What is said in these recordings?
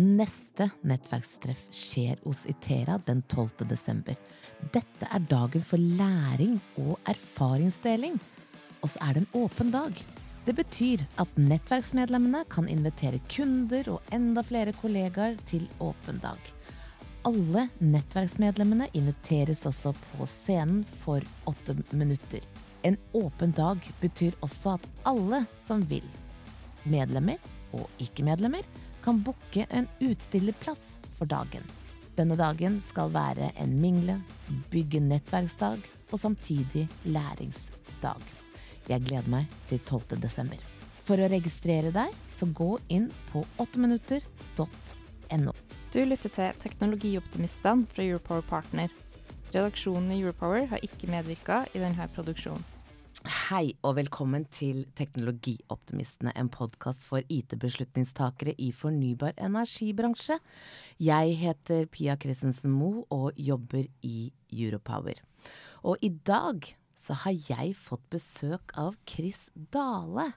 Neste nettverkstreff skjer hos Itera den 12. desember. Dette er dagen for læring og erfaringsdeling. Og så er det en åpen dag. Det betyr at nettverksmedlemmene kan invitere kunder og enda flere kollegaer til åpen dag. Alle nettverksmedlemmene inviteres også på scenen for åtte minutter. En åpen dag betyr også at alle som vil, medlemmer og ikke-medlemmer, kan booke en utstillerplass for dagen. Denne dagen skal være en mingle, bygge nettverksdag og samtidig læringsdag. Jeg gleder meg til 12. desember. For å registrere deg, så gå inn på 8minutter.no. Du lytter til Teknologioptimistene fra Europower Partner. Redaksjonen i Europower har ikke medvirka i denne produksjonen. Hei og velkommen til Teknologioptimistene, en podkast for IT-beslutningstakere i fornybar energibransje. Jeg heter Pia Christensen Moe og jobber i Europower. Og i dag så har jeg fått besøk av Chris Dale,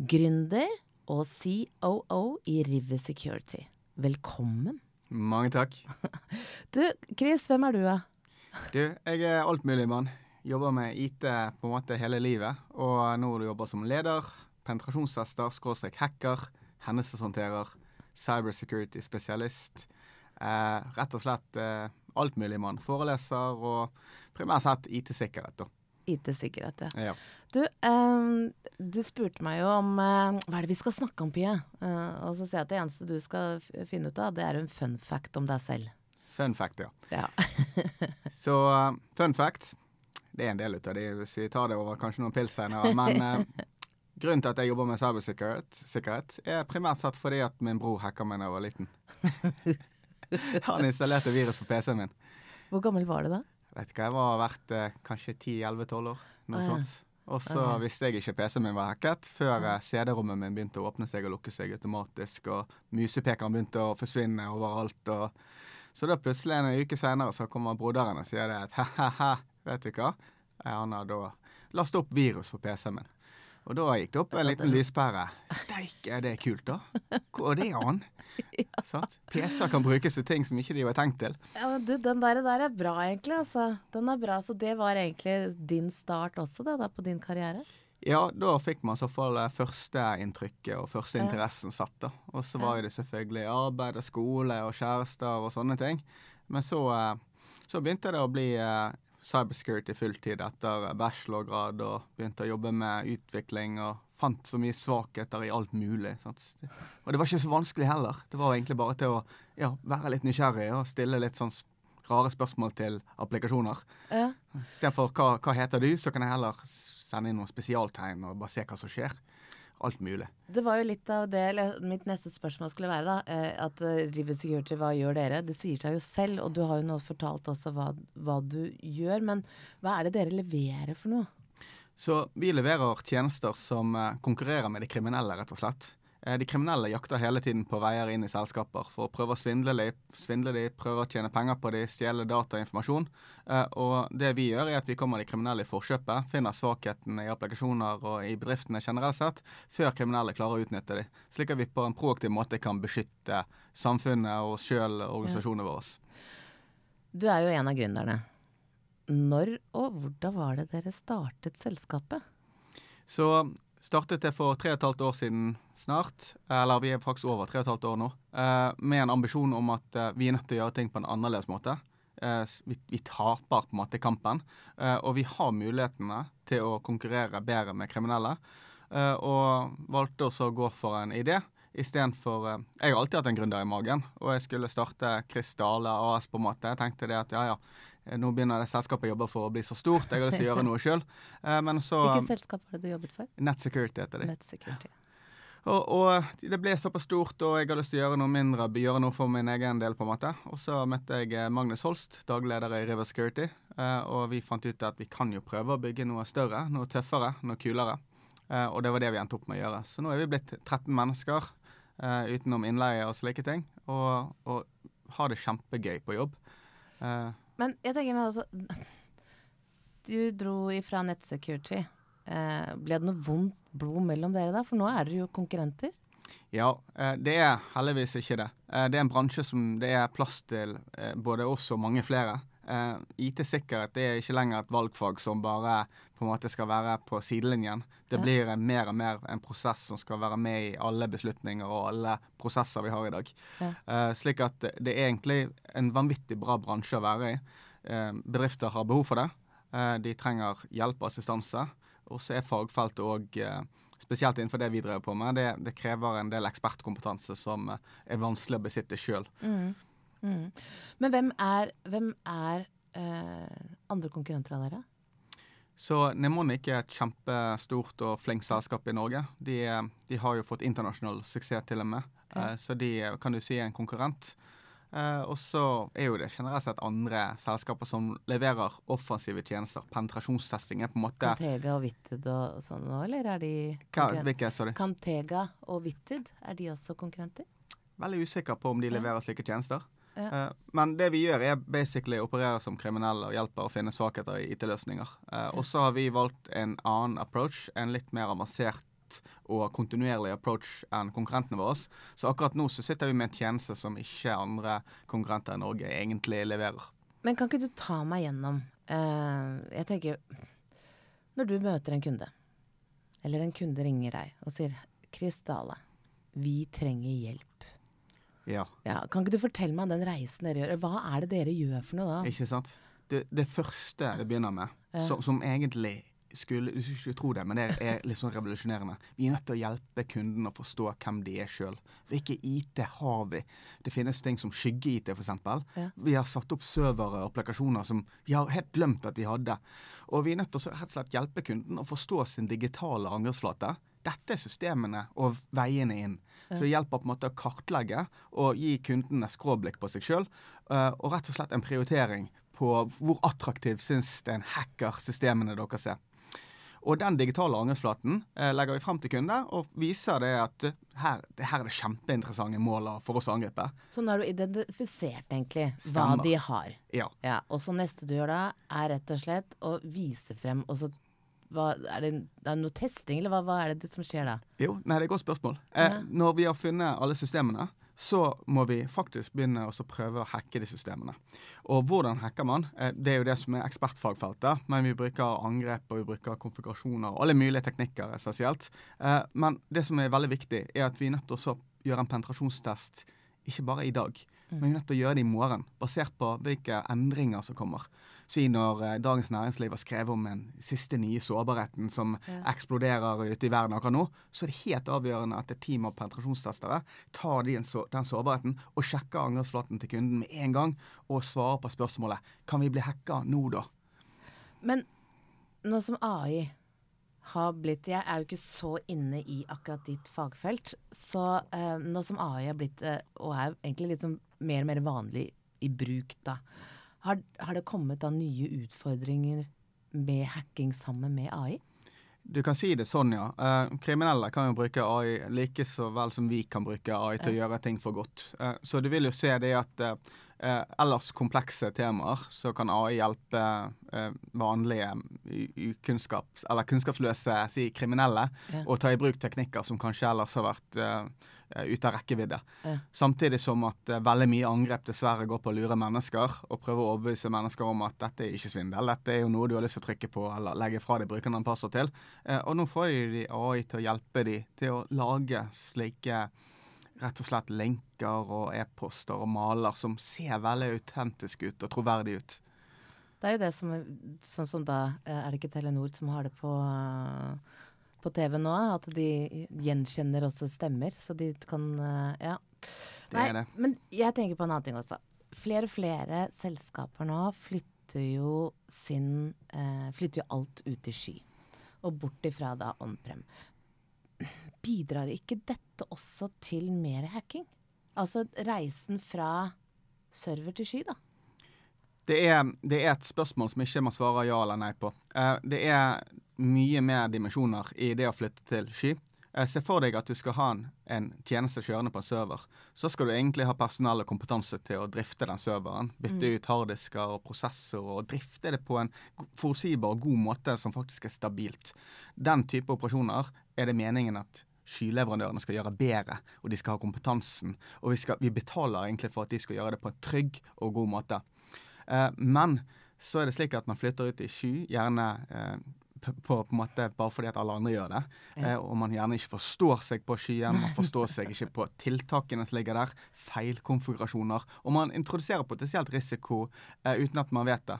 gründer og COO i River Security. Velkommen. Mange takk. Du, Chris, hvem er du, da? Du, jeg er altmuligmann. Jobber med IT på en måte hele livet. Og nå du jobber som leder, penetrasjonstester, skråstrek hacker, hendelseshåndterer, cybersecurity-spesialist. Eh, rett og slett eh, altmuligmann. Foreleser og primært sett IT-sikkerhet, da. IT-sikkerhet, ja. Ja. Du, eh, du spurte meg jo om eh, hva er det vi skal snakke om, Pia? Eh, og så sier jeg at det eneste du skal finne ut av, det er en fun fact om deg selv. Fun fact, ja. Ja. Så fun fact Det er en del ut av de så vi tar det over kanskje noen pils senere. Men eh, grunnen til at jeg jobber med cybersikkerhet, er primært sett fordi at min bror hacka meg da jeg var liten. Han installerte virus på PC-en min. Hvor gammel var du da? Vet ikke, jeg var vært eh, kanskje 10-11-12 år. Noe Ah, ja. sånt. Og så Ah, ja. visste jeg ikke PC-en min var hacket, før ah. CD-rommet min begynte å åpne seg og lukke seg automatisk, og musepekeren begynte å forsvinne overalt. Og... Så da plutselig en uke senere så kommer broderen og sier det at ha-ha-ha, vet du hva? Han har da lastet opp virus på PC-en min. Og da gikk det opp en liten lyspære. Steike, det er kult, da. Går det an? ja. PC-er kan brukes til ting som ikke de var tenkt til. Ja, men du, Den der, der er bra, egentlig. altså. Den er bra, Så det var egentlig din start også, det, da, på din karriere? Ja, da fikk man i så fall eh, førsteinntrykket og første interessen satt. da. Og så var det selvfølgelig arbeid og skole og kjærester og sånne ting. Men så, eh, så begynte det å bli eh, cybersecurity fulltid etter bachelorgrad og begynte å jobbe med utvikling og fant så mye svakheter i alt mulig. Sant? Og det var ikke så vanskelig heller. Det var egentlig bare til å ja, være litt nysgjerrig og stille litt sånn rare spørsmål til applikasjoner. Ja. Istedenfor hva, hva heter du, så kan jeg heller sende inn noen spesialtegn og bare se hva som skjer. Alt mulig. Det var jo litt av det eller Mitt neste spørsmål skulle være da, eh, at eh, River Security, hva gjør dere? Det sier seg jo selv, og du har jo nå fortalt også hva, hva du gjør. Men hva er det dere leverer for noe? Så vi leverer tjenester som eh, konkurrerer med de kriminelle, rett og slett. Eh, De kriminelle jakter hele tiden på veier inn i selskaper for å prøve å svindle de, svindle de prøve å tjene penger på de, stjele data og informasjon. Eh, Og det vi gjør, er at vi kommer de kriminelle i forkjøpet, finner svakhetene i applikasjoner og i bedriftene generelt sett, før kriminelle klarer å utnytte de. Slik at vi på en proaktiv måte kan beskytte samfunnet og oss sjøl og organisasjonene våre. Du er jo en av gründerne. Når og hvordan var det dere startet selskapet? Så startet det for tre og et halvt år siden snart, eller vi er faktisk over tre og et halvt år nå, eh, med en ambisjon om at eh, vi er nødt til å gjøre ting på en annerledes måte. Eh, vi, vi taper på en måte kampen, og vi har mulighetene til å konkurrere bedre med kriminelle. og valgte også å gå for en idé istedenfor uh, Jeg har alltid hatt en gründer i magen, og jeg skulle starte Chris Dale AS på en måte. Jeg tenkte det at ja, ja, eh, nå begynner det selskapet jeg jobber for å bli så stort, jeg har lyst til å gjøre noe sjøl. men så Hvilket selskap var det du jobbet for? Net Security heter de. Net Security. Og, og det ble såpass stort, og jeg har lyst til å gjøre noe mindre, gjøre noe for min egen del. på en måte. Og så møtte jeg eh, Magnus Holst, dagleder i River Security. Eh, og vi fant ut at vi kan jo prøve å bygge noe større, noe tøffere, noe kulere. Eh, og det var det vi endte opp med å gjøre. Så nå er vi blitt 13 mennesker eh, utenom innleie og slike ting. Og, og ha det kjempegøy på jobb. Uh, Men jeg tenker nå altså Du dro ifra NetSecurity. Uh, ble det noe vondt blod mellom dere da? For nå er dere jo konkurrenter. Ja, eh, det er heldigvis ikke det. Eh, Det er en bransje som det er plass til eh, både oss og mange flere. Eh, IT-sikkerhet er ikke lenger et valgfag som bare på en måte skal være på sidelinjen. Det blir mer og mer en prosess som skal være med i alle beslutninger og alle prosesser vi har i dag. Ja. Uh, slik at det er egentlig en vanvittig bra bransje å være i. Uh, bedrifter har behov for det. Uh, de trenger hjelp og assistanse. Og så er fagfeltet òg, spesielt innenfor det vi driver på med, det, det krever en del ekspertkompetanse som er vanskelig å besitte sjøl. Mm. Mm. Men hvem er, hvem er eh, andre konkurrenter av dere? Så Nemonic er et kjempestort og flinkt selskap i Norge. De, eh, de har jo fått internasjonal suksess til og med, okay. uh, så de eh, kan du si er en konkurrent. Uh, og så er jo det generelt sett andre selskaper som leverer offensive tjenester. Penetrasjonstesting er på en måte Cantega og Vitted og sånn nå, eller er de? Hvilke, sorry. Cantega og Vitted, er de også konkurrenter? Veldig usikker på om de leverer slike tjenester. Ja. Eh, men det vi gjør, er basically operere som kriminelle og hjelper å finne svakheter i IT-løsninger. Eh, og så har vi valgt en annen approach, en litt mer avansert og kontinuerlig approach enn konkurrentene våre. Så akkurat nå så sitter vi med en tjeneste som ikke andre konkurrenter i Norge egentlig leverer. Men kan ikke du ta meg gjennom uh, Jeg tenker Når du møter en kunde, eller en kunde ringer deg og sier 'Kristale, vi trenger hjelp'. Ja, Ja, kan ikke du fortelle meg om den reisen dere gjør? Hva er det dere gjør for noe da? ikke sant? Det, det første det begynner med, Ja. som, som egentlig skulle Du skulle ikke tro det, men det er litt sånn revolusjonerende. Vi er nødt til å hjelpe kunden å forstå hvem de er sjøl. Hvilke IT har vi? Det finnes ting som skygge-IT, f.eks. Ja. Vi har satt opp servere og applikasjoner som vi har helt glemt at de hadde. Og vi er nødt til å rett og slett hjelpe kunden å forstå sin digitale angrepsflate. Dette er systemene og veiene inn. Så det hjelper på en måte å kartlegge og gi kundene skråblikk på seg sjøl. Og rett og slett en prioritering på hvor attraktiv syns en hacker systemene deres er. Og den digitale angrepsflaten eh, legger vi frem til kunde og viser det at eh, her, det her er det kjempeinteressante måler for oss å angripe. Så nå har du identifisert egentlig hva de har. Ja. Ja, og så neste du gjør da, er rett og slett å vise frem og så hva, er, det, det er noe testing, eller hva, hva er det som skjer da? Jo, nei, det er et godt spørsmål. Eh. Når vi har funnet alle systemene, så må vi faktisk begynne å prøve å hacke de systemene. Og hvordan hacker man? Eh, det er jo det som er ekspertfagfeltet. Men vi bruker angrep og vi bruker konfigurasjoner og alle mulige teknikker essensielt. Eh, men det som er veldig viktig, er at vi er nødt til å gjøre en penetrasjonstest ikke bare i dag, men vi er nødt til å gjøre det i morgen, basert på hvilke endringer som kommer. Si når eh, Dagens Næringsliv har skrevet om den siste nye sårbarheten som eksploderer ute i verden akkurat nå, så er det helt avgjørende at et team av penetrasjonstestere tar den, så, den sårbarheten og sjekker angrepsflaten til kunden med en gang, og svarer på spørsmålet kan vi bli hacka nå, da? Men nå som AI har blitt Jeg er jo ikke så inne i akkurat ditt fagfelt. Så eh, nå som AI har blitt, eh, og er egentlig litt mer og mer vanlig i bruk, da. Har, har det kommet da nye utfordringer med hacking sammen med AI? Du kan si det sånn, ja. Eh, kriminelle kan jo bruke AI like så vel som vi kan bruke AI til å gjøre ting for godt. Eh, så du vil jo se det at eh, ellers komplekse temaer, så kan AI hjelpe eh, vanlige ukunnskaps- eller kunnskapsløse si kriminelle Ja. å ta i bruk teknikker som kanskje ellers har vært eh, eh, ute av rekkevidde. Ja. Samtidig som at eh, veldig mye angrep dessverre går på å lure mennesker, og prøve å overbevise mennesker om at dette er ikke svindel, dette er jo noe du har lyst til å trykke på eller legge fra deg brukeren den passer til. Eh, og nå får de AI til å hjelpe dem til å lage slike rett og slett lenker og e-poster og maler som ser veldig autentiske ut og troverdige ut. Det er jo det som Sånn som da eh, Er det ikke Telenor som har det på, på TV nå? At de gjenkjenner også stemmer, så de kan eh, Ja. Det er det. Men jeg tenker på en annen ting også. Flere og flere selskaper nå flytter jo sin eh, Flytter jo alt ut i sky. Og bort ifra da on-prem. Bidrar ikke dette også til mer hacking? Altså reisen fra server til sky, da. Det er, det er, et spørsmål som ikke man svarer ja eller nei på. Eh, det er mye mer dimensjoner i det å flytte til sky. Eh, se for deg at du skal ha en, en, tjeneste kjørende på en server. Så skal du egentlig ha personell og kompetanse til å drifte den serveren. Bytte mm. ut harddisker og prosessorer og drifte det på en forutsigbar og god måte som faktisk er stabilt. Den type operasjoner er det meningen at skyleverandørene skal gjøre bedre, og de skal ha kompetansen. Og vi, skal, vi, betaler egentlig for at de skal gjøre det på en trygg og god måte. Eh, men så er det slik at man flytter ut i sky, gjerne eh, på, på, en måte bare fordi at alle andre gjør det. Eh, og man gjerne ikke forstår seg på skyen, man forstår seg ikke på tiltakene som ligger der. Feilkonfigurasjoner. Og man introduserer potensielt risiko eh, uten at man vet det.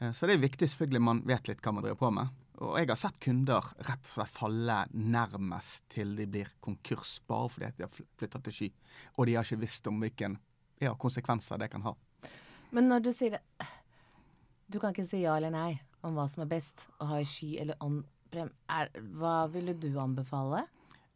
Eh, så det er viktig selvfølgelig man vet litt hva man driver på med. Og jeg har sett kunder rett og slett falle nærmest til de blir konkurs, bare fordi de har flytta til sky. Og de har ikke visst om hvilke ja, konsekvenser det kan ha. Men når du sier det Du kan ikke si ja eller nei om hva som er best, å ha i sky eller on-prem. Hva ville du anbefale?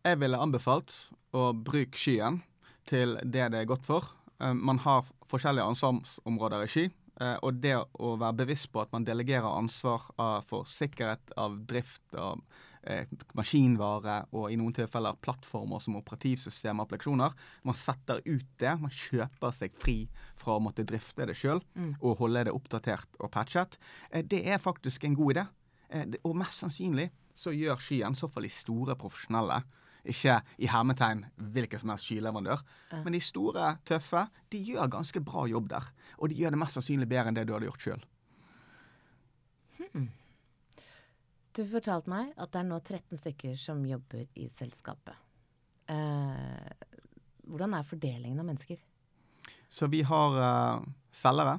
Jeg ville anbefalt å bruke skyen til det det er godt for. Eh, man har forskjellige ansvarsområder i sky. Eh, og det å være bevisst på at man delegerer ansvar for sikkerhet av drift av eh, maskinvare og i noen tilfeller plattformer som operativsystem og applikasjoner. Man setter ut det. Man kjøper seg fri fra å måtte drifte det sjøl mm. og holde det oppdatert og patchet. Eh, det er faktisk en god idé. Og mest sannsynlig så gjør skyen, i så fall de store profesjonelle, ikke i hermetegn hvilken som helst skyleverandør. Ja. Men de store, tøffe, de gjør ganske bra jobb der. Og de gjør det mest sannsynlig bedre enn det du hadde gjort sjøl. Hmm. Du fortalte meg at det er nå 13 stykker som jobber i selskapet. Eh, hvordan er fordelingen av mennesker? Så vi har uh, selgere.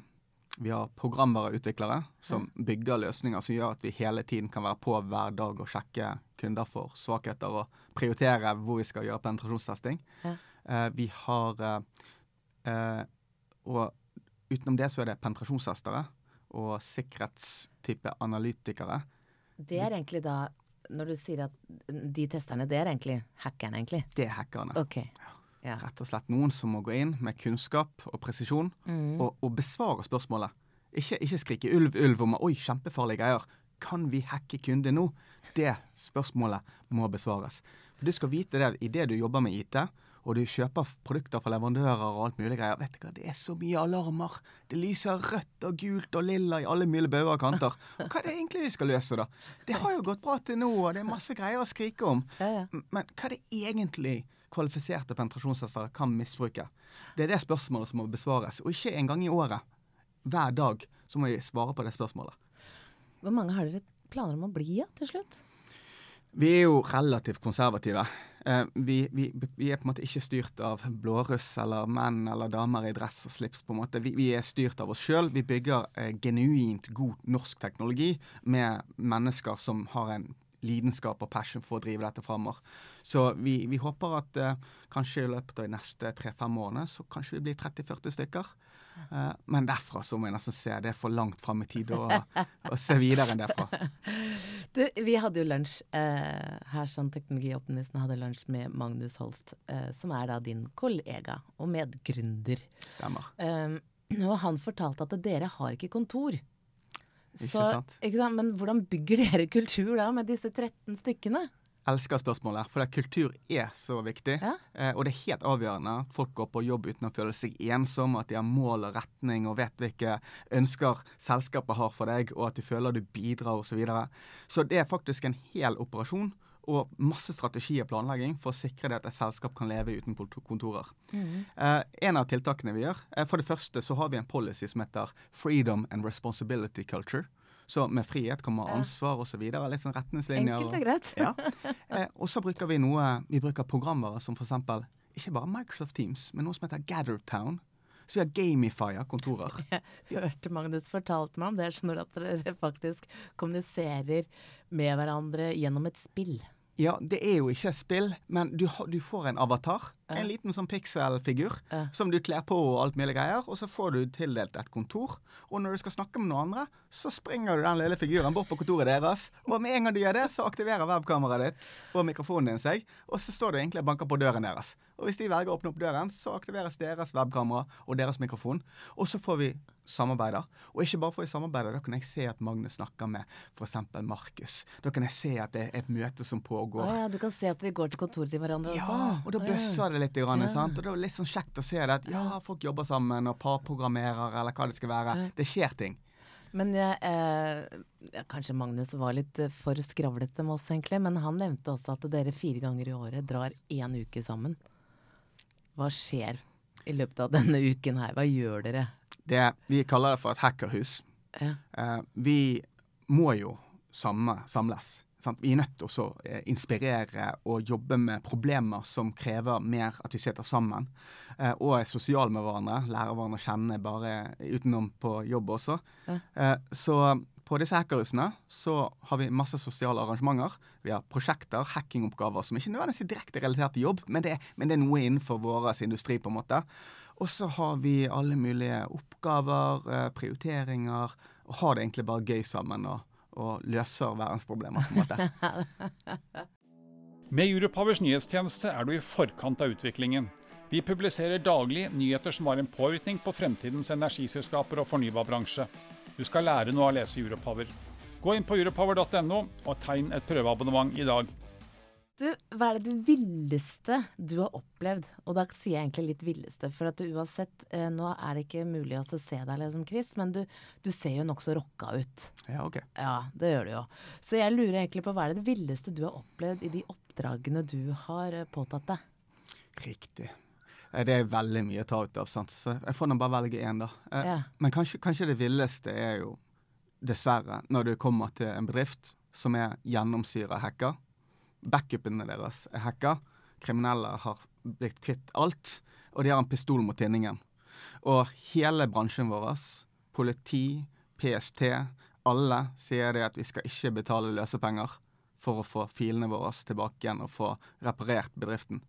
Vi har programvareutviklere som bygger løsninger som gjør at vi hele tiden kan være på hver dag og sjekke kunder for svakheter og prioritere hvor vi skal gjøre penetrasjonstesting. Ja. Uh, vi har uh, Og utenom det så er det penetrasjonstestere og sikkerhetstype analytikere. Det er egentlig da Når du sier at de testerne, det er egentlig hackerne, egentlig? Det er hackerne. Okay. Ja. Rett og slett noen som må gå inn med kunnskap og presisjon mm. og, og, besvare spørsmålet. Ikke, ikke skrike ulv, ulv om 'oi, kjempefarlige greier'. Kan vi hacke kunder nå? Det spørsmålet må besvares. For Du skal vite det idet du jobber med IT, og du kjøper produkter fra leverandører og alt mulig greier. Vet du hva, Det er så mye alarmer. Det lyser rødt og gult og lilla i alle mulige bauger og kanter. Hva er det egentlig vi skal løse, da? Det har jo gått bra til nå, og det er masse greier å skrike om. Men hva er det egentlig kvalifiserte penetrasjonshester kan misbruke? Det er det spørsmålet som må besvares, og ikke en gang i året. Hver dag så må vi svare på det spørsmålet. Hvor mange har dere planer om å bli ja, til slutt? Vi er jo relativt konservative. Eh, vi, vi, vi, er på en måte ikke styrt av blåruss eller menn eller damer i dress og slips. på en måte. Vi, vi er styrt av oss sjøl. Vi bygger eh, genuint god norsk teknologi med mennesker som har en lidenskap og passion for å drive dette framover. Så vi, vi, håper at eh, kanskje i løpet av de neste tre-fem årene så kanskje vi blir 30-40 stykker. Eh, men derfra så må jeg nesten se. Det er for langt fram i tid å, å se videre enn derfra. Du, vi hadde jo lunsj eh, her, sånn Teknologioptimisten hadde lunsj med Magnus Holst, eh, som er da din kollega og medgründer. Stemmer. Um, og han fortalte at dere har ikke kontor. Ikke så, sant? Ikke sant? Men hvordan bygger dere kultur da, med disse 13 stykkene? elsker spørsmålet, for kultur er så viktig. Ja. Eh, og det er helt avgjørende at folk går på jobb uten å føle seg ensom, at de har mål og retning og vet hvilke ønsker selskapet har for deg, og at du føler du bidrar osv. Så, videre. så det er faktisk en hel operasjon og masse strategi og planlegging for å sikre det at et selskap kan leve uten kontorer. Mm. Eh, en av tiltakene vi gjør, eh, For det første så har vi en policy som heter Freedom and Responsibility Culture. Så med frihet kommer ansvar osv. Litt sånn retningslinjer. Enkelt og greit. ja. Eh, og så bruker vi noe Vi bruker programvare som f.eks. ikke bare Microsoft Teams, men noe som heter Gathertown. Så vi har gamifier kontorer. Jeg hørte Magnus fortalte meg om det, skjønner at dere faktisk kommuniserer med hverandre gjennom et spill. Ja, det er jo ikke et spill, men du, du får en avatar. En liten sånn pikselfigur Ja. som du kler på og alt mulig greier, og så får du tildelt et kontor. Og når du skal snakke med noen andre, så springer du den lille figuren bort på kontoret deres. Og med en gang du gjør det, så aktiverer webkameraet ditt og mikrofonen din seg, og så står du egentlig og banker på døren deres. Og hvis de velger å åpne opp døren, så aktiveres deres webkamera og deres mikrofon. Og så får vi samarbeide. Og ikke bare får vi samarbeide, da kan jeg se at Magnus snakker med f.eks. Markus. Da kan jeg se at det er et møte som pågår. Å ja, du kan se at vi går til kontoret til hverandre Ja, også. og da bøsser det litt, grann, Ja. sant? og det var litt sånn kjekt å se det. At ja, folk jobber sammen og parprogrammerer, eller hva det skal være. Det skjer ting. Men jeg, eh, kanskje Magnus var litt eh, for skravlete med oss, egentlig. Men han nevnte også at dere fire ganger i året drar én uke sammen. Hva skjer i løpet av denne uken her? Hva gjør dere? Det, vi kaller det for et hackerhus. Ja. Eh, vi må jo samme, samles. Sant? Vi er nødt til å eh, inspirere og jobbe med problemer som krever mer at vi sitter sammen. Eh, og er sosiale med hverandre. Lærer hverandre å kjenne bare utenom på jobb også. Ja. Eh, så på disse hackerhusene så har vi masse sosiale arrangementer. Vi har prosjekter, hackingoppgaver som ikke nødvendigvis er direkte relatert til jobb, men det, men det er noe innenfor vår industri, på en måte. Og så har vi alle mulige oppgaver, eh, prioriteringer, og har det egentlig bare gøy sammen og, og løser verdensproblemer, på en måte. Med Europowers nyhetstjeneste er du i forkant av utviklingen. Vi publiserer daglig nyheter som har en påvirkning på fremtidens energiselskaper og fornybarbransje. Du skal lære noe av å lese Europower. Gå inn på europower.no og tegn et prøveabonnement i dag. Hva er det villeste du har opplevd? Og da sier jeg egentlig litt villeste, for at du uansett eh, Nå er det ikke mulig å se deg liksom, Chris, men du, du ser jo nokså rocka ut. Ja, ok. Ja, det gjør du jo. Så jeg lurer egentlig på hva er det villeste du har opplevd i de oppdragene du har eh, påtatt deg? Riktig. Eh, Det er veldig mye å ta ut av, sant? så jeg får nå bare velge én, da. Eh, Ja. Men kanskje, kanskje det villeste er jo, dessverre, når du kommer til en bedrift som er gjennomsyra hacker. Backupene deres er hacka. Kriminelle har blitt kvitt alt, og de har en pistol mot tinningen. Og hele bransjen vår, politi, PST, alle sier det at vi skal ikke betale løsepenger for å få filene våre tilbake igjen og få reparert bedriften.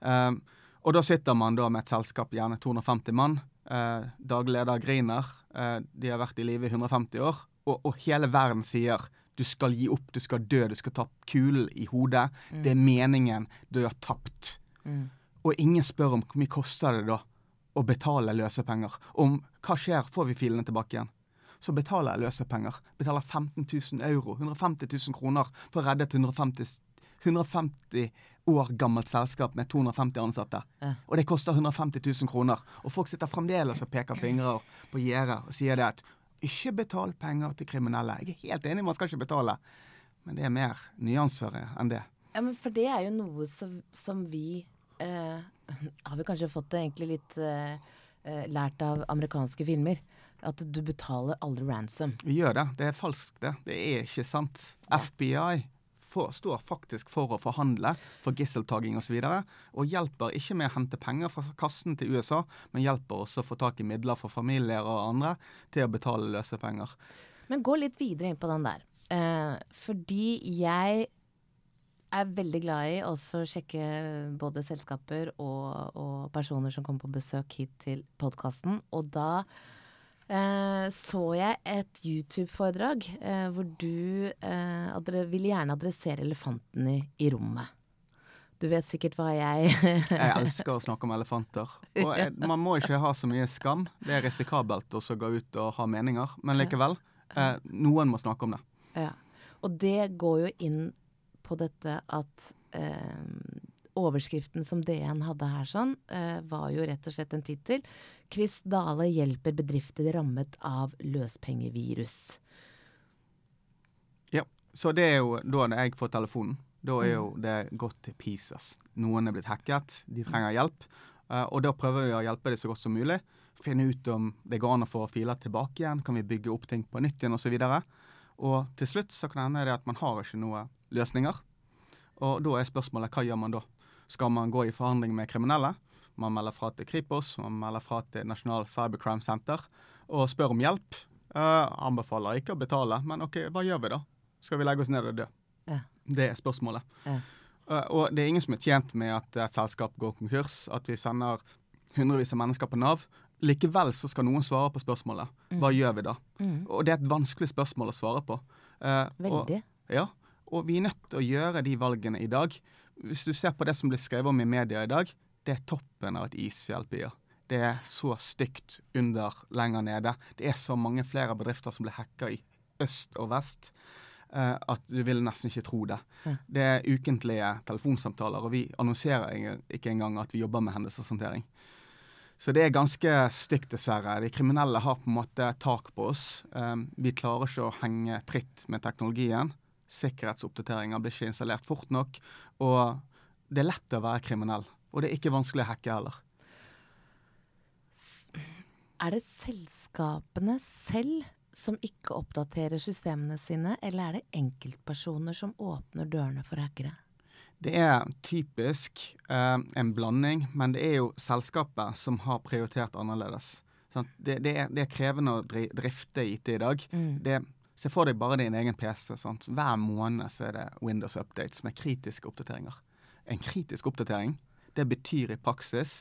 Um, og da sitter man da med et selskap, gjerne 250 mann. Eh, daglig leder griner. Eh, de har vært i live i 150 år. Og, og hele verden sier du skal gi opp, du skal dø, du skal ta kulen i hodet. Det er meningen. Du har tapt. Mm. Og ingen spør om hvor mye koster det da å betale løsepenger. Om hva skjer, får vi filene tilbake igjen? Så betaler jeg løsepenger. Betaler 15 000 euro, 150 000 kroner, for å redde et 150, 150 år gammelt selskap med 250 ansatte. Ja. Og det koster 150 000 kroner. Og folk sitter fremdeles og peker fingre på gjerdet og sier det at ikke betal penger til kriminelle. Jeg er helt enig, man skal ikke betale. Men det er mer nyanser enn det. Ja, men for det er jo noe som, som vi eh, Har vi kanskje fått det egentlig litt eh, eh, lært av amerikanske filmer. At du betaler aldri ransom. Vi gjør det. Det er falskt, det. Det er ikke sant. FBI får, står faktisk for å forhandle for gisseltaking osv. Og, så videre, og hjelper ikke med å hente penger fra kassen til USA, men hjelper også å få tak i midler for familier og andre til å betale løse penger. Men gå litt videre inn på den der. Eh, fordi jeg er veldig glad i også å sjekke både selskaper og, og personer som kommer på besøk hit til podkasten. Og da eh, så jeg et YouTube-foredrag eh, hvor du eh, ville gjerne adressere elefanten i, i rommet. Du vet sikkert hva jeg Jeg elsker å snakke om elefanter. Og jeg, man må ikke ha så mye skam. Det er risikabelt å gå ut og ha meninger, men likevel. Eh, noen må snakke om det. Ja. Og det går jo inn på dette at eh, overskriften som DN hadde her sånn, eh, var jo rett og slett en tittel. Chris Dale hjelper bedrifter rammet av løspengevirus. Ja, Så det er jo da jeg får telefonen. Da er jo det gått til pieces. Noen er blitt hacket, de trenger hjelp. eh, og da prøver vi å hjelpe dem så godt som mulig. Finne ut om det går an å få filer tilbake igjen. Kan vi bygge opp ting på nytt igjen, osv. Og, og til slutt så kan det hende at man har ikke noen løsninger. Og da er spørsmålet hva gjør man da? Skal man gå i forhandling med kriminelle? Man melder fra til Kripos, man melder fra til Nasjonal Cybercrime Center og spør om hjelp. Uh, anbefaler ikke å betale, men OK, hva gjør vi da? Skal vi legge oss ned og dø? Ja. Det er spørsmålet. Ja. Og, og det er ingen som er tjent med at et selskap går konkurs, at vi sender hundrevis av mennesker på Nav. Likevel så skal noen svare på spørsmålet. Hva gjør vi da? Mm. Og det er et vanskelig spørsmål å svare på. Og- Veldig. ja, og vi er nødt til å gjøre de valgene i dag. Hvis du ser på det som blir skrevet om i media i dag, det er toppen av et isfjell, Pia. Det er så stygt under, lenger nede. Det er så mange flere bedrifter som blir hacka i øst og vest eh, at du vil nesten ikke tro det. Det er ukentlige telefonsamtaler, og vi annonserer ikke engang at vi jobber med hendelseshåndtering. Så det er ganske stygt, dessverre. De kriminelle har på en måte tak på oss. Um, vi klarer ikke å henge tritt med teknologien. Sikkerhetsoppdateringer blir ikke installert fort nok. Og det er lett å være kriminell. Og det er ikke vanskelig å hacke heller. Er det selskapene selv som ikke oppdaterer systemene sine, eller er det enkeltpersoner som åpner dørene for hackere? Det er typisk eh, en blanding, men det er jo selskapet som har prioritert annerledes. Det, det, er, det er krevende å drifte IT i dag. Det, se for deg bare din egen PC. Sant? Hver måned så er det Windows updates med kritiske oppdateringer. En kritisk oppdatering det betyr i praksis,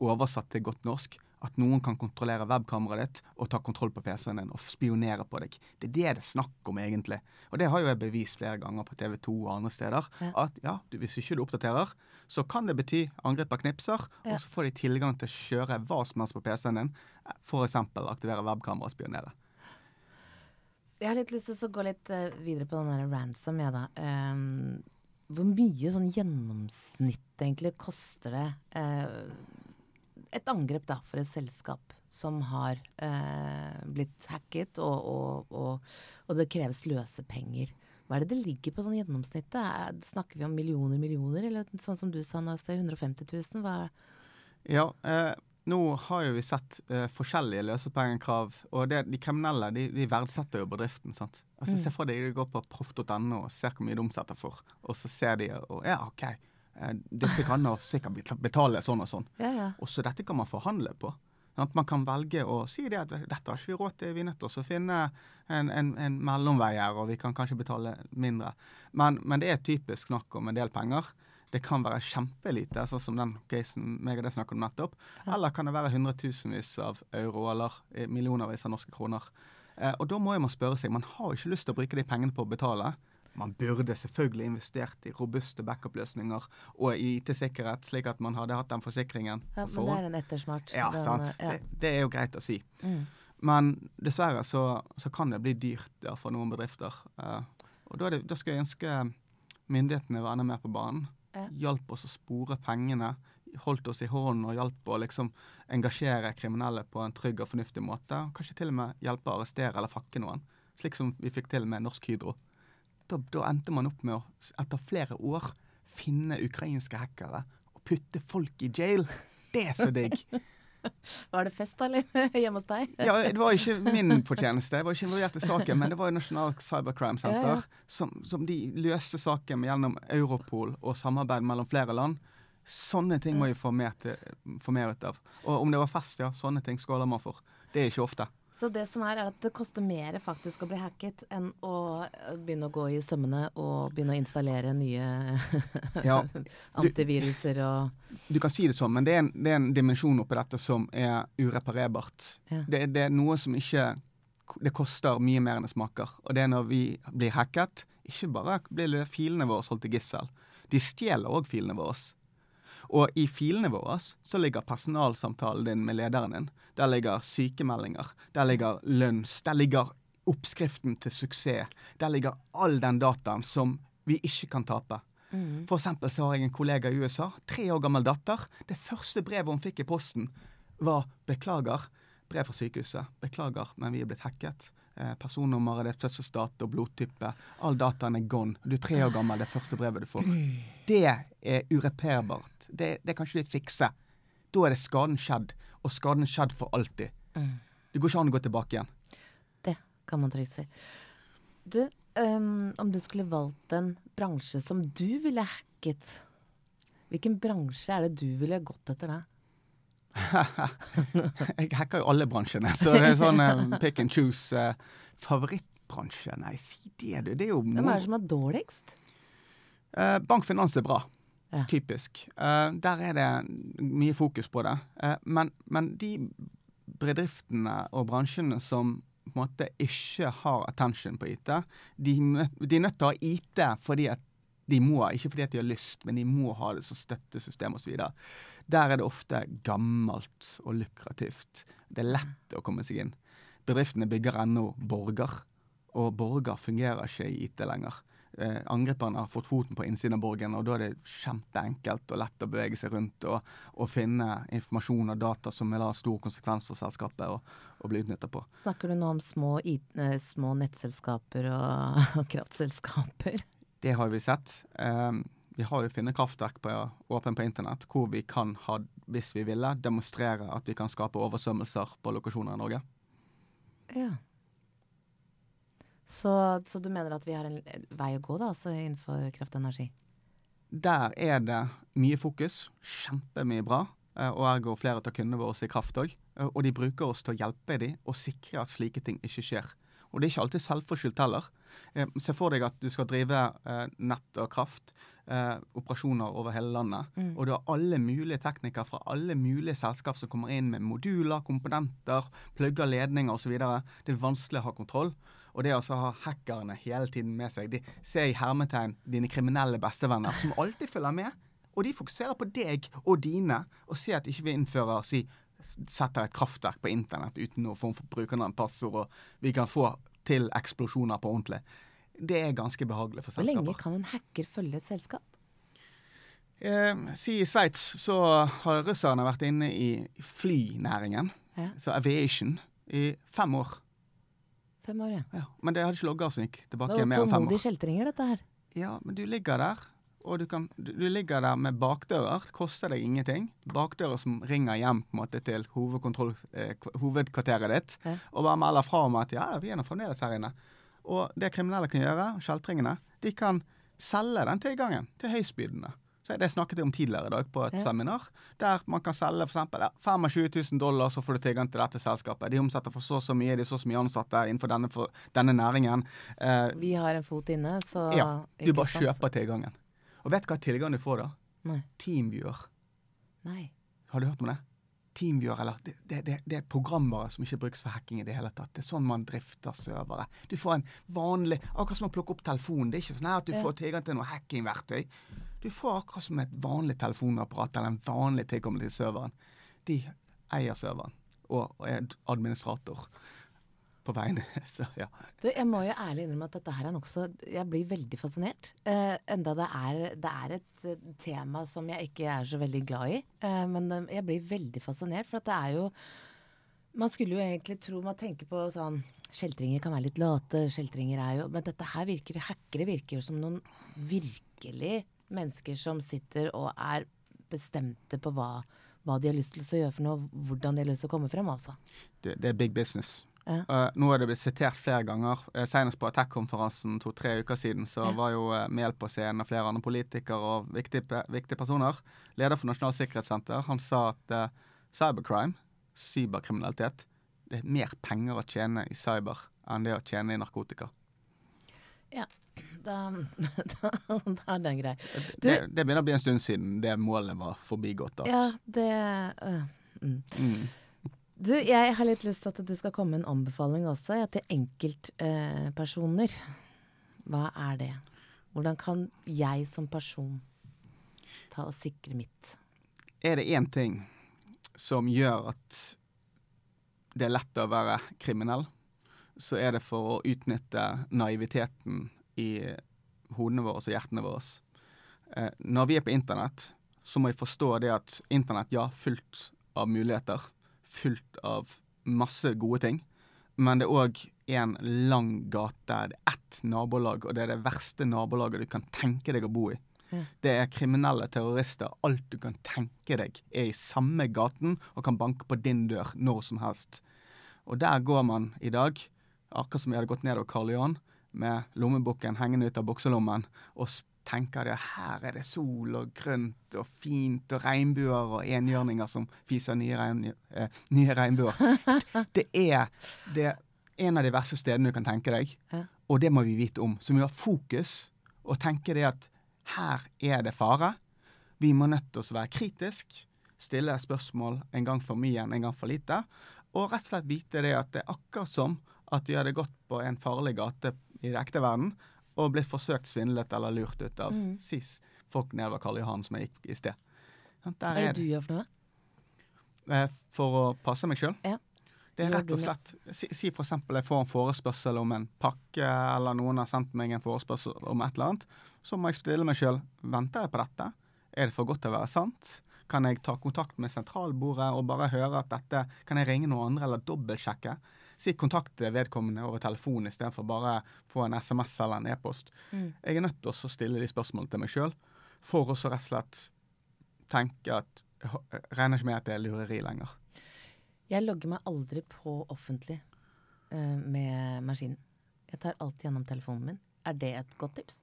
oversatt til godt norsk, at noen kan kontrollere webkameraet ditt og ta kontroll på PC-en din og spionere på deg. Det er det det er snakk om, egentlig. Og det har jo jeg bevist flere ganger på TV 2 og andre steder. Ja. At ja, du, hvis ikke du oppdaterer, så kan det bety angrep av knipser, Ja. og så får de tilgang til å kjøre hva som helst på PC-en din. F.eks. aktivere webkamera og spionere. Jeg har litt lyst til å gå litt eh, videre på den der ransom, jeg, da. Um, hvor mye sånn gjennomsnitt egentlig koster det Uh, et angrep da for et selskap som har uh, blitt hacket, og, og, og, og det kreves løsepenger? Hva er det det ligger på sånn gjennomsnittet? Er, snakker vi om millioner, millioner, eller sånn som du sa nå, 150 000? Hva Ja, eh, nå har jo vi sett uh, forskjellige løsepengekrav, og det, de kriminelle de, de verdsetter jo bedriften. sant? Altså Se for deg de går på proff.no og ser hvor mye de omsetter for, og så ser de og ja, OK, uh, disse kan nå sikkert betale sånn og sånn. Ja, ja. Også dette kan man forhandle på. At man kan velge å si det at dette har ikke vi råd til, vi er nødt til å finne en, en, en mellomvei her, og vi kan kanskje betale mindre. Men, men det er typisk snakk om en del penger. Det kan være kjempelite, sånn som den casen meg og det snakket om nettopp. Eller kan det være hundretusenvis av euro eller eh, millionervis av norske kroner. Eh, og da må man spørre seg, man har jo ikke lyst til å bruke de pengene på å betale. Man burde selvfølgelig investert i robuste backup-løsninger og i IT-sikkerhet, slik at man hadde hatt den forsikringen. ja for men det er en ettersmart. Ja, sant. Ja. Det, det er jo greit å si. Mm. Men dessverre så, så kan det bli dyrt ja, for noen bedrifter. Eh, og da, det, da skal jeg ønske myndighetene var enda mer på banen. Ja. Hjalp oss å spore pengene. Holdt oss i hånden og hjalp å liksom engasjere kriminelle på en trygg og fornuftig måte. Kanskje til og med hjelpe å arrestere eller fakke noen. Slik som vi fikk til med Norsk Hydro. Da, da endte man opp med å, etter flere år, finne ukrainske hackere og putte folk i jail. Det er så digg. Var det fest, eller? Hjemme hos deg? Ja, Det var ikke min fortjeneste, jeg var ikke involvert i saken, men det var jo Nasjonal Cybercrime Center Ja, ja. Som, som de løste saken gjennom Europol og samarbeid mellom flere land. Sånne ting må vi få mer, til, få mer ut av. Og om det var fest, ja, sånne ting skåler man for. Det er ikke ofte. Så det som er, er at det koster mer faktisk å bli hacket enn å eh, begynne å gå i sømmene og begynne å installere nye Ja, antiviruser og Du kan si det sånn, men det er en, det er en dimensjon oppi dette som er ureparerbart. Ja. Det, det er noe som ikke Det koster mye mer enn det smaker. Og det er når vi blir hacket, ikke bare blir filene våre holdt til gissel. De stjeler òg filene våre. Og i filene våre så ligger personalsamtalen din med lederen din. Der ligger sykemeldinger. Der ligger lønns. Der ligger oppskriften til suksess. Der ligger all den dataen som vi ikke kan tape. For eksempel så har jeg en kollega i USA, tre år gammel datter. Det første brevet hun fikk i posten, var 'beklager'. Brev fra sykehuset. 'Beklager, men vi er blitt hacket'. Eh, personnummeret ditt, fødselsdato, blodtype. All dataen er gone. Du er tre år gammel, det første brevet du får. Det er ureperbart. Det, det kan ikke vi fikse. Da er det skaden skjedd, og skaden skjedd for alltid. Det går ikke an å gå tilbake igjen. Det kan man trygt si. Du, um, om du skulle valgt en bransje som du ville hacket, hvilken bransje er det du ville gått etter da? Jeg hacker jo alle bransjene, så det er sånn uh, pick and choose. Uh, favorittbransje? Nei, si det, du. Det er jo Hvem er det som er dårligst? Uh, bankfinans er bra. Ja. Typisk. Uh, der er det mye fokus på det. Uh, men, men de bedriftene og bransjene som på en måte ikke har attention på IT, de, de er nødt til å ha IT fordi at de må, ikke fordi at de har lyst, men de må ha det som støttesystem osv. Der er det ofte gammelt og lukrativt. Det er lett å komme seg inn. Bedriftene bygger ennå borger, og borger fungerer ikke i IT lenger. Eh, angriperne har fått foten på innsiden av borgen, og da er det kjempeenkelt og lett å bevege seg rundt og, og finne informasjon og data som vil ha stor konsekvens for selskapet og, og bli utnytta på. Snakker du nå om små, eh, små nettselskaper og, og kraftselskaper? Det har vi sett. Eh, vi har jo funnet kraftverk på, åpen på internett hvor vi kan ha, hvis vi ville, demonstrere at vi kan skape oversvømmelser på lokasjoner i Norge. Ja. Så, så du mener at vi har en vei å gå da, altså innenfor kraft og energi? Der er det mye fokus. Kjempemye bra. eh, Og ergo flere av kundene våre i kraft òg. Og de bruker oss til å hjelpe dem og sikre at slike ting ikke skjer. Og det er ikke alltid selvforskyldt heller. Eh, Se for deg at du skal drive eh, nett og kraft, eh, operasjoner over hele landet. Og du har alle mulige teknikere fra alle mulige selskap som kommer inn med moduler, komponenter, plugger ledninger osv. Det er vanskelig å ha kontroll. Og det å altså ha hackerne hele tiden med seg, de ser i hermetegn dine kriminelle bestevenner, som alltid følger med. Og de fokuserer på deg og dine, og ser at ikke vi innfører si, setter et kraftverk på internett uten noen form for brukernavn, passord, og vi kan få til eksplosjoner på ordentlig. Det er ganske behagelig for selskaper. Hvor lenge kan en hacker følge et selskap? Eh, si i Sveits så har russerne vært inne i flynæringen, Ja. så aviation, i fem år. Fem år, ja. Ja. Men det hadde ikke logger som gikk Det tilbake var mer enn fem tålmodige år. kjeltringer, dette her. Ja, men du ligger der, og du, kan, du, du ligger der med bakdører. Koster deg ingenting. Bakdører som ringer hjem på en måte til eh, hovedkvarteret ditt, Ja. og bare melder fra om at ja, vi er nå fremdeles her inne. Og det kriminelle kan gjøre, kjeltringene, de kan selge den tilgangen til høystbydende. Så Det snakket jeg om tidligere i dag på et Ja. seminar, der man kan selge f.eks. Ja, 25 000 dollar, så får du tilgang til dette selskapet. De omsetter for så og så mye, de er så og så mye ansatte innenfor denne, denne næringen. Eh, Vi har en fot inne, så ja, du bare sant? kjøper tilgangen. Og vet du hva tilgang du får da? Nei. Teamviewer. Nei. Har du hørt om det? Teamviewer, eller det, det, det, er programvare som ikke brukes for hacking i det hele tatt. Det er sånn man drifter servere. Du får en vanlig Akkurat som å plukke opp telefonen. Det er ikke sånn at du får tilgang til noe hackingverktøy. Du får akkurat som et vanlig telefonapparat eller en vanlig tilkommelse til serveren. De eier serveren og er administrator på veien. Så ja. Du, jeg må jo ærlig innrømme at dette her er nokså Jeg blir veldig fascinert. Uh, enda det er, det er et eh, tema som jeg ikke er så veldig glad i. Uh, men jeg blir veldig fascinert, for at det er jo Man skulle jo egentlig tro Man tenker på sånn Kjeltringer kan være litt late, kjeltringer er jo Men dette her virker Hackere virker jo som noen virkelig mennesker som sitter og er bestemte på hva, hva de har lyst til å gjøre for noe, hvordan de har lyst til å komme frem, altså. det, det er big business. Ja. Uh, nå er det blitt sitert flere ganger. Uh, senest på Attack-konferansen to-tre uker siden så Ja. var jo uh, Mehl på scenen og flere andre politikere og viktige, pe- viktige personer. Leder for Nasjonal sikkerhetssenter han sa at uh, cybercrime, cyberkriminalitet, det er mer penger å tjene i cyber enn det å tjene i narkotika. Ja, da, da, da er den grei. Du- Det, det begynner å bli en stund siden det målet var forbigått. Ja, det øh, mm. Mm. Du, jeg har litt lyst til at du skal komme med en anbefaling også, ja, til enkeltpersoner. Hva er det? Hvordan kan jeg som person ta og sikre mitt? er det én ting som gjør at det er lett å være kriminell, så er det for å utnytte naiviteten i hodene våre og hjertene våre. Eh, når vi er på internett, så må vi forstå det at internett, ja, fullt av muligheter, fullt av masse gode ting, men det er òg en lang gate. Det er ett nabolag, og det er det verste nabolaget du kan tenke deg å bo i. Det er kriminelle terrorister. Alt du kan tenke deg, er i samme gaten og kan banke på din dør når som helst. Og der går man i dag, akkurat som jeg hadde gått nedover Karl Johan, med lommeboken hengende ut av bukselommen, og tenker at her er det sol og grønt og fint og regnbuer og enhjørninger som fiser nye, regn, eh, nye regnbuer. Det er, det er en av de verste stedene du kan tenke deg, og det må vi vite om. Så vi må ha fokus og tenke det at her er det fare. Vi må nødt til å være kritisk, stille spørsmål en gang for mye enn en gang for lite, og rett og slett vite det at det er akkurat som at vi hadde gått på en farlig gate i det ekte verden og blitt forsøkt svindlet eller lurt ut av Mm. SIS, folk nedover Karl Johan, som jeg gikk i sted. Sant, Hva er det du gjør for noe? Eh, For å passe meg sjøl. Ja. Det er rett og slett Si, si eksempel jeg får en forespørsel om en pakke, eller noen har sendt meg en forespørsel om et eller annet. Så må jeg stille meg sjøl venter jeg på dette. Er det for godt til å være sant? Kan jeg ta kontakt med sentralbordet og bare høre at dette Kan jeg ringe noen andre eller dobbeltsjekke? Si kontakte vedkommende over telefon istedenfor bare få en SMS eller en e-post. Mm. Jeg er nødt til å stille de spørsmålene til meg sjøl, for å rett og slett tenke at jeg regner ikke med at det er lureri lenger. Jeg logger meg aldri på offentlig uh, med maskinen. Jeg tar alltid gjennom telefonen min. Er det et godt tips?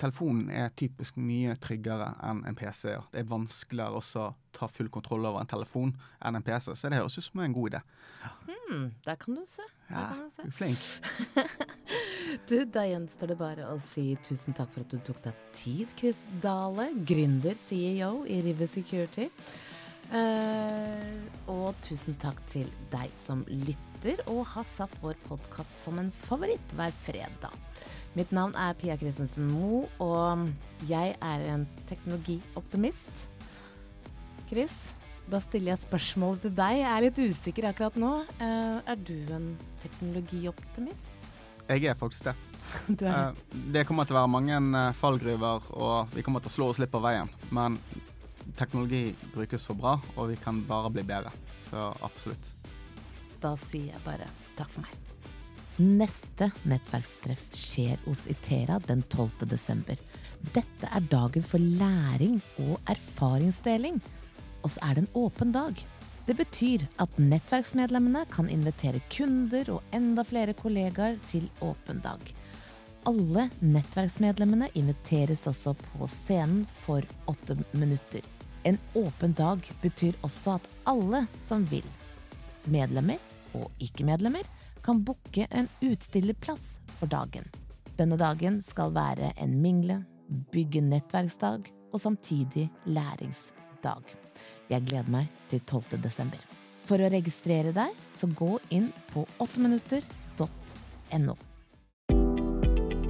Telefonen er typisk mye tryggere enn en PC. Ja. Det er vanskeligere å ta full kontroll over en telefon enn en PC, så det høres ut som en god idé. Hmm, der kan du se. Ja, kan du se. du er flink. Du, da gjenstår det bare å si tusen takk for at du tok deg tid, Chris Dale, gründer, CEO i River Security. Eh, og tusen takk til deg som lytter og har satt vår podkast som en favoritt hver fredag. Mitt navn er Pia Christensen Moe, og jeg er en teknologioptimist. Chris, da stiller jeg spørsmålet til deg. Jeg er litt usikker akkurat nå. Eh, er du en teknologioptimist? Jeg er faktisk det. Du Eh, Det kommer til å være mange fallgruver, og vi kommer til å slå oss litt på veien. Men teknologi brukes for bra, og vi kan bare bli bedre. Så absolutt. Da sier jeg bare takk for meg. Neste nettverkstreff skjer hos Itera den 12. desember. Dette er dagen for læring og erfaringsdeling. Og så er det en åpen dag. Det betyr at nettverksmedlemmene kan invitere kunder og enda flere kollegaer til åpen dag. Alle nettverksmedlemmene inviteres også på scenen for åtte minutter. En åpen dag betyr også at alle som vil, medlemmer og ikke-medlemmer, kan booke en utstillerplass for dagen. Denne dagen skal være en mingle, bygge nettverksdag og samtidig læringsdag. Jeg gleder meg til 12. desember. For å registrere deg, så gå inn på 8minutter.no.